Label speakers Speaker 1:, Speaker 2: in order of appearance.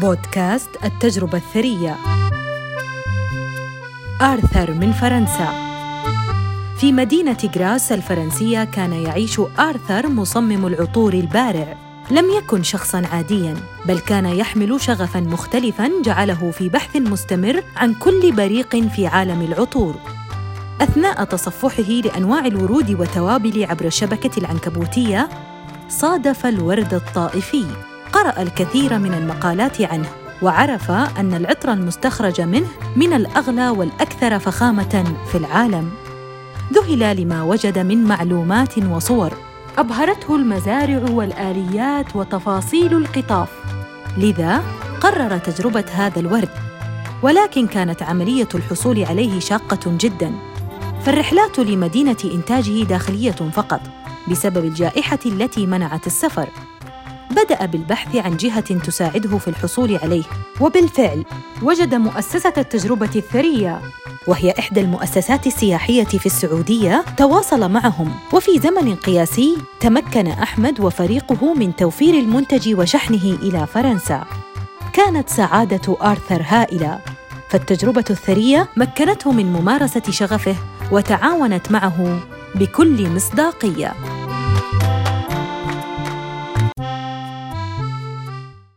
Speaker 1: بودكاست التجربة الثرية. آرثر من فرنسا. في مدينة غراس الفرنسية كان يعيش آرثر مصمم العطور البارع. لم يكن شخصا عاديا بل كان يحمل شغفا مختلفا جعله في بحث مستمر عن كل بريق في عالم العطور. أثناء تصفحه لأنواع الورود والتوابل عبر الشبكه العنكبوتية صادف الورد الطائفي. قرأ الكثير من المقالات عنه وعرف أن العطر المستخرج منه من الأغلى والأكثر فخامة في العالم. ذهل لما وجد من معلومات وصور. أبهرته المزارع والآليات وتفاصيل القطاف. لذا قرر تجربة هذا الورد. ولكن كانت عملية الحصول عليه شاقة جداً. فالرحلات لمدينة إنتاجه داخلية فقط بسبب الجائحة التي منعت السفر. بدأ بالبحث عن جهة تساعده في الحصول عليه وبالفعل وجد مؤسسة التجربة الثرية. وهي إحدى المؤسسات السياحية في السعودية تواصل معهم وفي زمن قياسي تمكن أحمد وفريقه من توفير المنتج وشحنه إلى فرنسا. كانت سعادة آرثر هائلة فالتجربة الثرية مكنته من ممارسة شغفه وتعاونت معه بكل مصداقية.